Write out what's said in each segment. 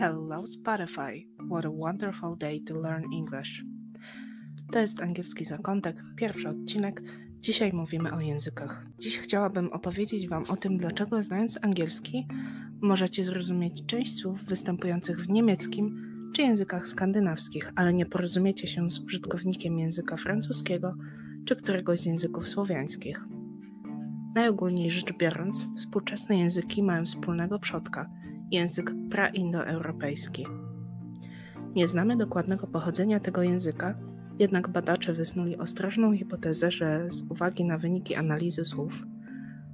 Hello Spotify, what a wonderful day to learn English. To jest angielski zakątek, pierwszy odcinek. Dzisiaj mówimy o językach. Dziś chciałabym opowiedzieć Wam o tym, dlaczego znając angielski możecie zrozumieć część słów występujących w niemieckim czy językach skandynawskich, ale nie porozumiecie się z użytkownikiem języka francuskiego czy któregoś z języków słowiańskich. Najogólniej rzecz biorąc, współczesne języki mają wspólnego przodka język praindoeuropejski. Nie znamy dokładnego pochodzenia tego języka, jednak badacze wysnuli ostrożną hipotezę, że z uwagi na wyniki analizy słów,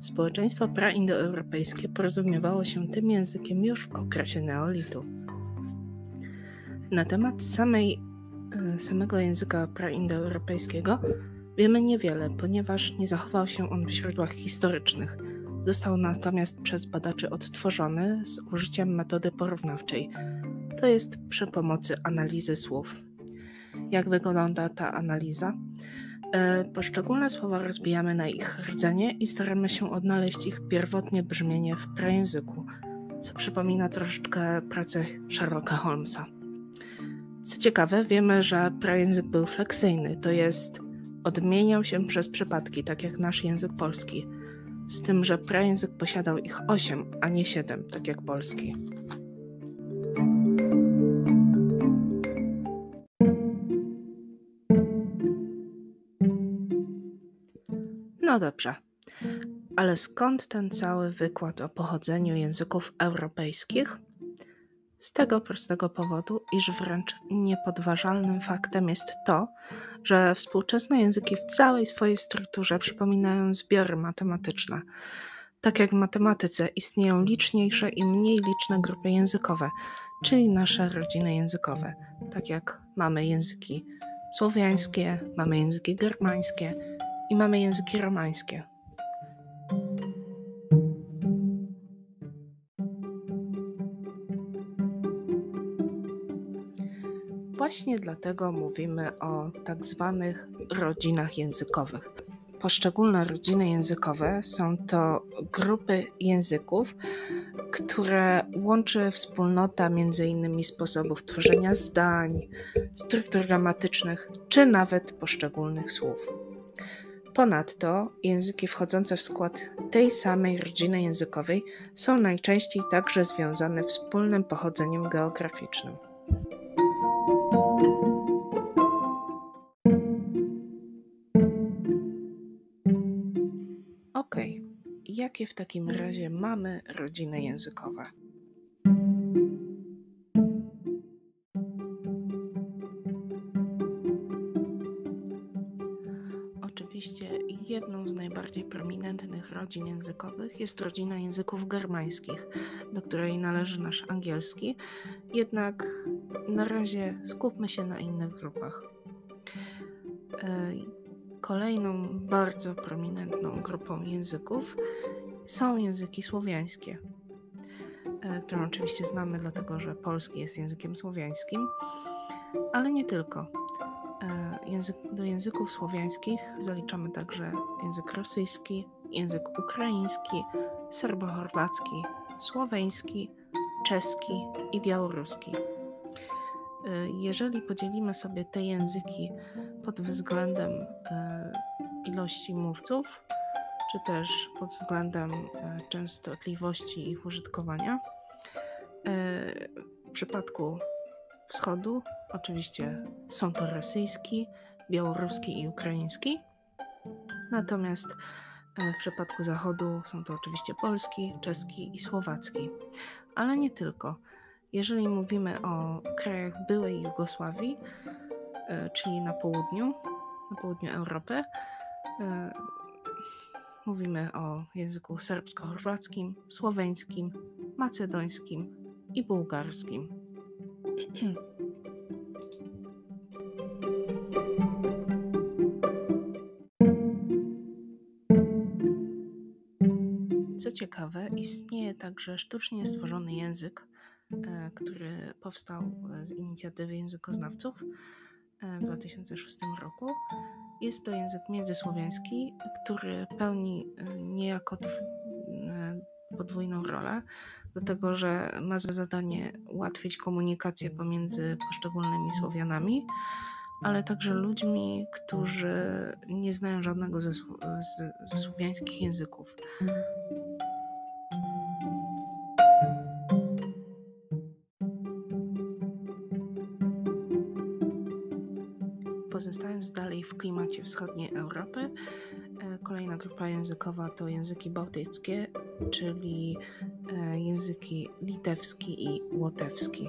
społeczeństwo praindoeuropejskie porozumiewało się tym językiem już w okresie neolitu. Na temat samej, e, samego języka praindoeuropejskiego wiemy niewiele, ponieważ nie zachował się on w źródłach historycznych. Został natomiast przez badaczy odtworzony z użyciem metody porównawczej, to jest przy pomocy analizy słów. Jak wygląda ta analiza? E, poszczególne słowa rozbijamy na ich rdzenie i staramy się odnaleźć ich pierwotnie brzmienie w prajęzyku, co przypomina troszeczkę pracę Sherlocka Holmesa. Co ciekawe, wiemy, że prajęzyk był fleksyjny, to jest odmieniał się przez przypadki, tak jak nasz język polski, z tym, że prajęzyk posiadał ich 8, a nie 7, tak jak polski. No dobrze, ale skąd ten cały wykład o pochodzeniu języków europejskich? Z tego prostego powodu, iż wręcz niepodważalnym faktem jest to, że współczesne języki w całej swojej strukturze przypominają zbiory matematyczne. Tak jak w matematyce istnieją liczniejsze i mniej liczne grupy językowe, czyli nasze rodziny językowe, tak jak mamy języki słowiańskie, mamy języki germańskie i mamy języki romańskie. Właśnie dlatego mówimy o tak zwanych rodzinach językowych. Poszczególne rodziny językowe są to grupy języków, które łączy wspólnota m.in. sposobów tworzenia zdań, struktur gramatycznych czy nawet poszczególnych słów. Ponadto języki wchodzące w skład tej samej rodziny językowej są najczęściej także związane wspólnym pochodzeniem geograficznym. Jakie w takim razie mamy rodziny językowe? Oczywiście jedną z najbardziej prominentnych rodzin językowych jest rodzina języków germańskich, do której należy nasz angielski, jednak na razie skupmy się na innych grupach. E, kolejną bardzo prominentną grupą języków są języki słowiańskie, e, którą oczywiście znamy, dlatego że polski jest językiem słowiańskim, ale nie tylko. E, do języków słowiańskich zaliczamy także język rosyjski, język ukraiński, serbo-chorwacki, słoweński, czeski i białoruski. E, jeżeli podzielimy sobie te języki pod względem ilości mówców, czy też pod względem częstotliwości ich użytkowania, w przypadku wschodu oczywiście są to rosyjski, białoruski i ukraiński. Natomiast e, w przypadku zachodu są to oczywiście polski, czeski i słowacki. Ale nie tylko. Jeżeli mówimy o krajach byłej Jugosławii, e, czyli na południu, na południu Europy, e, mówimy o języku serbsko-chorwackim, słoweńskim, macedońskim i bułgarskim. Co ciekawe, istnieje także sztucznie stworzony język, e, który powstał z inicjatywy językoznawców w 2006 roku. Jest to język międzysłowiański, który pełni e, niejako podwójną rolę, dlatego że ma za zadanie ułatwić komunikację pomiędzy poszczególnymi Słowianami, ale także ludźmi, którzy nie znają żadnego ze, ze, ze słowiańskich języków. Pozostając dalej w klimacie wschodniej Europy, e, kolejna grupa językowa to języki bałtyckie, czyli e, języki litewski i łotewski.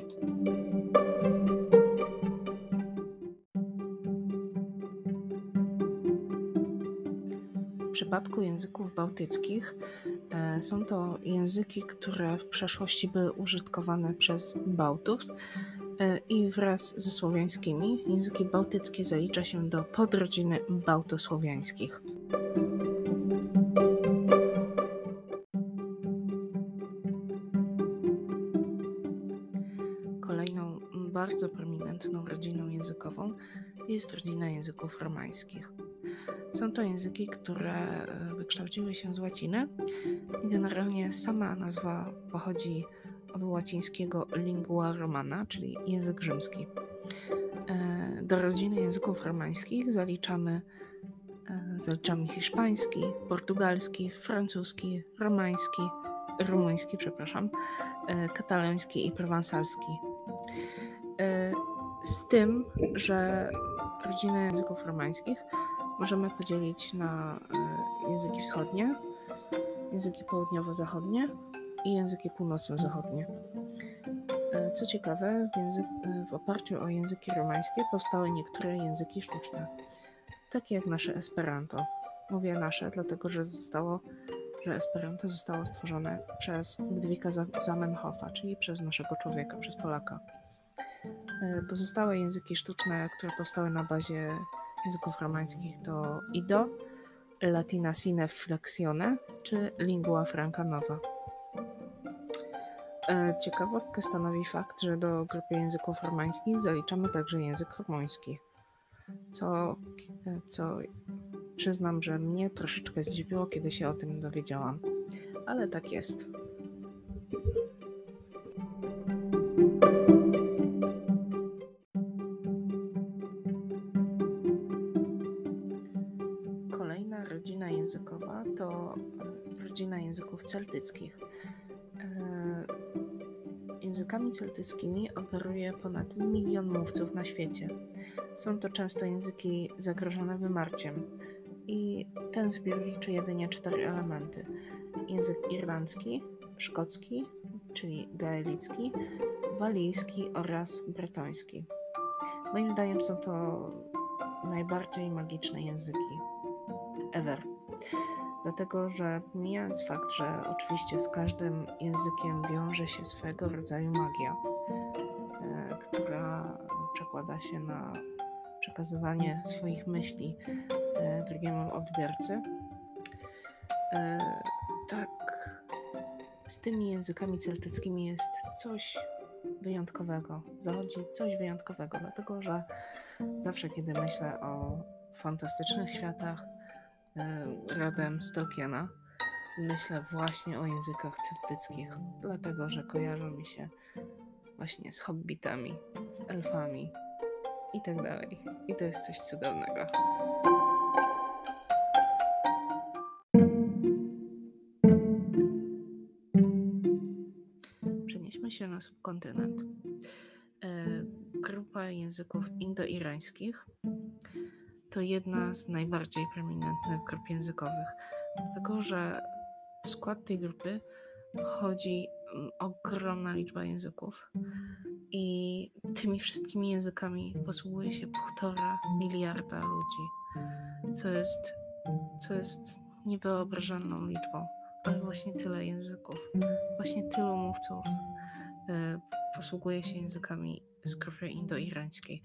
W przypadku języków bałtyckich e, są to języki, które w przeszłości były użytkowane przez Bałtów i wraz ze słowiańskimi języki bałtyckie zalicza się do podrodziny bałtosłowiańskich. Kolejną bardzo prominentną rodziną językową jest rodzina języków romańskich. Są to języki, które e, wykształciły się z łaciny i generalnie sama nazwa pochodzi łacińskiego lingua romana, czyli język rzymski. E, do rodziny języków romańskich zaliczamy, e, zaliczamy hiszpański, portugalski, francuski, romański, rumuński, przepraszam, e, kataloński i prowansalski. Z tym, że rodzinę języków romańskich możemy podzielić na języki wschodnie, języki południowo-zachodnie i języki północno-zachodnie. E, co ciekawe, w, język, e, w oparciu o języki romańskie powstały niektóre języki sztuczne, takie jak nasze Esperanto. Mówię nasze, dlatego że zostało, że Esperanto zostało stworzone przez Ludwika Zamenhofa, czyli przez naszego człowieka, przez Polaka. E, pozostałe języki sztuczne, które powstały na bazie języków romańskich to Ido, Latina Sine Flexione czy Lingua Franca Nova. E, ciekawostkę stanowi fakt, że do grupy języków romańskich zaliczamy także język rumuński, co, e, co przyznam, że mnie troszeczkę zdziwiło, kiedy się o tym dowiedziałam, ale tak jest. Kolejna rodzina językowa to rodzina języków celtyckich Językami celtyckimi operuje ponad milion mówców na świecie. Są to często języki zagrożone wymarciem i ten zbiór liczy jedynie cztery elementy: język irlandzki, szkocki, czyli gaelicki, walijski oraz bretoński. Moim zdaniem są to najbardziej magiczne języki ever dlatego że pomijając fakt, że oczywiście z każdym językiem wiąże się swego rodzaju magia, e, która przekłada się na przekazywanie swoich myśli e, drugiemu odbiorcy, e, tak z tymi językami celtyckimi jest coś wyjątkowego. Zachodzi coś wyjątkowego, dlatego że zawsze, kiedy myślę o fantastycznych światach, rodem z Tolkiena. Myślę właśnie o językach celtyckich, dlatego że kojarzą mi się właśnie z hobbitami, z elfami i tak dalej. I to jest coś cudownego. Przenieśmy się na subkontynent. E, grupa języków indoirańskich to jedna z najbardziej prominentnych grup językowych, dlatego że w skład tej grupy wchodzi mm, ogromna liczba języków i tymi wszystkimi językami posługuje się półtora miliarda ludzi, co jest, co jest niewyobrażalną liczbą, ale właśnie tyle języków, właśnie tylu mówców y, posługuje się językami z grupy indoirańskiej.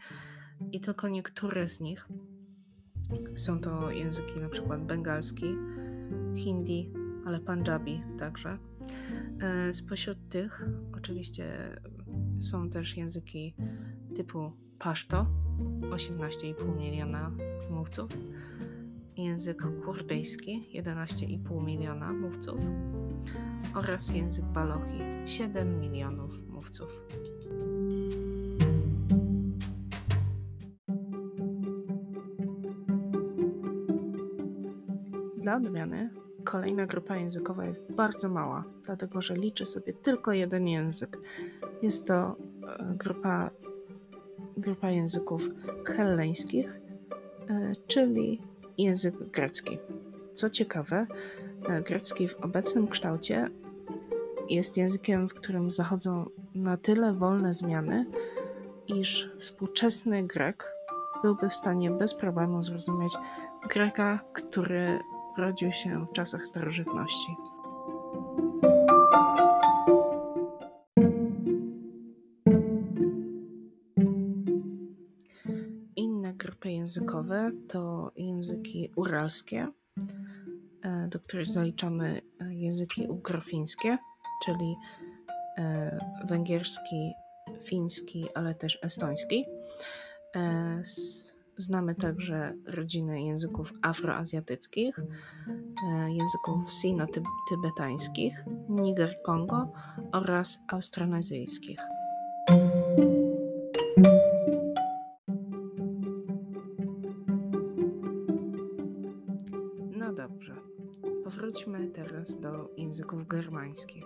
I tylko niektóre z nich są to języki na przykład bengalski, hindi, ale punjabi także. E, spośród tych oczywiście są też języki typu paszto, 18,5 miliona mówców, język kurdyjski, 11,5 miliona mówców, oraz język Balochi 7 milionów mówców. Odmiany kolejna grupa językowa jest bardzo mała, dlatego że liczy sobie tylko jeden język. Jest to e, grupa, grupa języków helleńskich, e, czyli język grecki. Co ciekawe, e, grecki w obecnym kształcie jest językiem, w którym zachodzą na tyle wolne zmiany, iż współczesny Grek byłby w stanie bez problemu zrozumieć Greka, który rodził się w czasach starożytności. Inne grupy językowe to języki uralskie, e, do których zaliczamy e, języki ugrofińskie, czyli e, węgierski, fiński, ale też estoński. Znamy także rodziny języków afroazjatyckich, języków sino-tybetańskich, Niger-Kongo oraz austronezyjskich. No dobrze, powróćmy teraz do języków germańskich.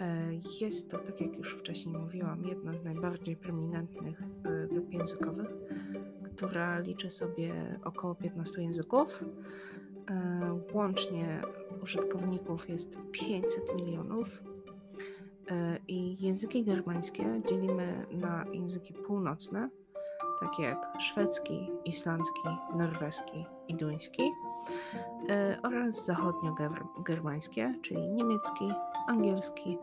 E, jest to, tak jak już wcześniej mówiłam, jedna z najbardziej prominentnych e, grup językowych, która liczy sobie około 15 języków. E, łącznie użytkowników jest 500 milionów. I języki germańskie dzielimy na języki północne, takie jak szwedzki, islandzki, norweski i duński, oraz zachodnio-germańskie, czyli niemiecki, angielski,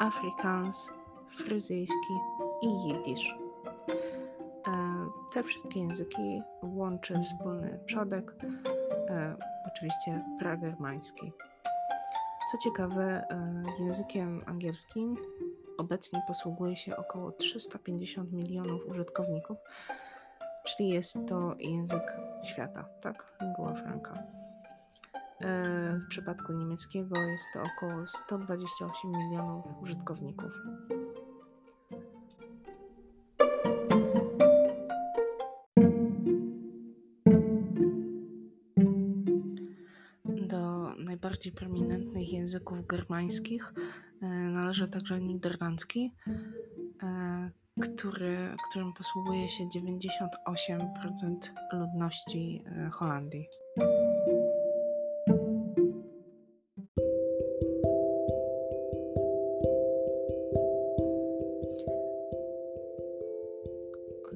afrikaans, fryzyjski i jidysz. Te wszystkie języki łączy wspólny przodek, e, oczywiście pragermański. Co ciekawe, e, językiem angielskim obecnie posługuje się około 350 milionów użytkowników, czyli jest to język świata, tak? Lingua franca. E, w przypadku niemieckiego jest to około 128 milionów użytkowników. Najbardziej prominentnych języków germańskich e, należy także niderlandzki, e, który, którym posługuje się 98% ludności Holandii.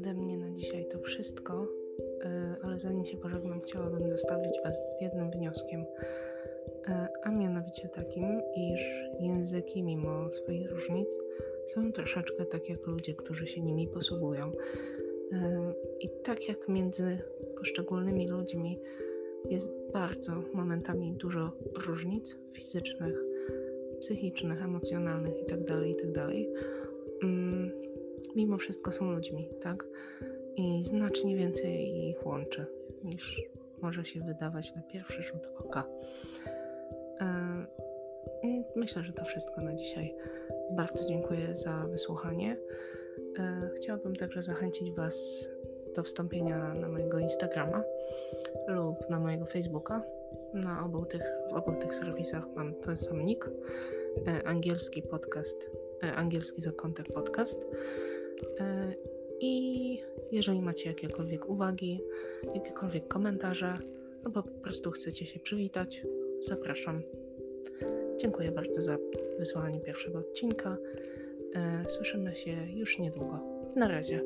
ode mnie na dzisiaj to wszystko, e, ale zanim się pożegnam, chciałabym zostawić Was z jednym wnioskiem, e, a mianowicie takim, iż języki, mimo swoich różnic, są troszeczkę tak jak ludzie, którzy się nimi posługują. E, I tak jak między poszczególnymi ludźmi jest bardzo momentami dużo różnic fizycznych, psychicznych, emocjonalnych itd., tak itd. Tak mm, mimo wszystko są ludźmi, tak? I znacznie więcej ich łączy niż może się wydawać na pierwszy rzut oka. I myślę, że to wszystko na dzisiaj. Bardzo dziękuję za wysłuchanie. E, chciałabym także zachęcić Was do wstąpienia na mojego Instagrama lub na mojego Facebooka. Na obu tych, w obu tych serwisach mam ten sam nick. E, angielski podcast, angielski zakątek podcast. I jeżeli macie jakiekolwiek uwagi, jakiekolwiek komentarze, albo po prostu chcecie się przywitać, zapraszam. Dziękuję bardzo za wysłuchanie pierwszego odcinka. E, słyszymy się już niedługo. Na razie.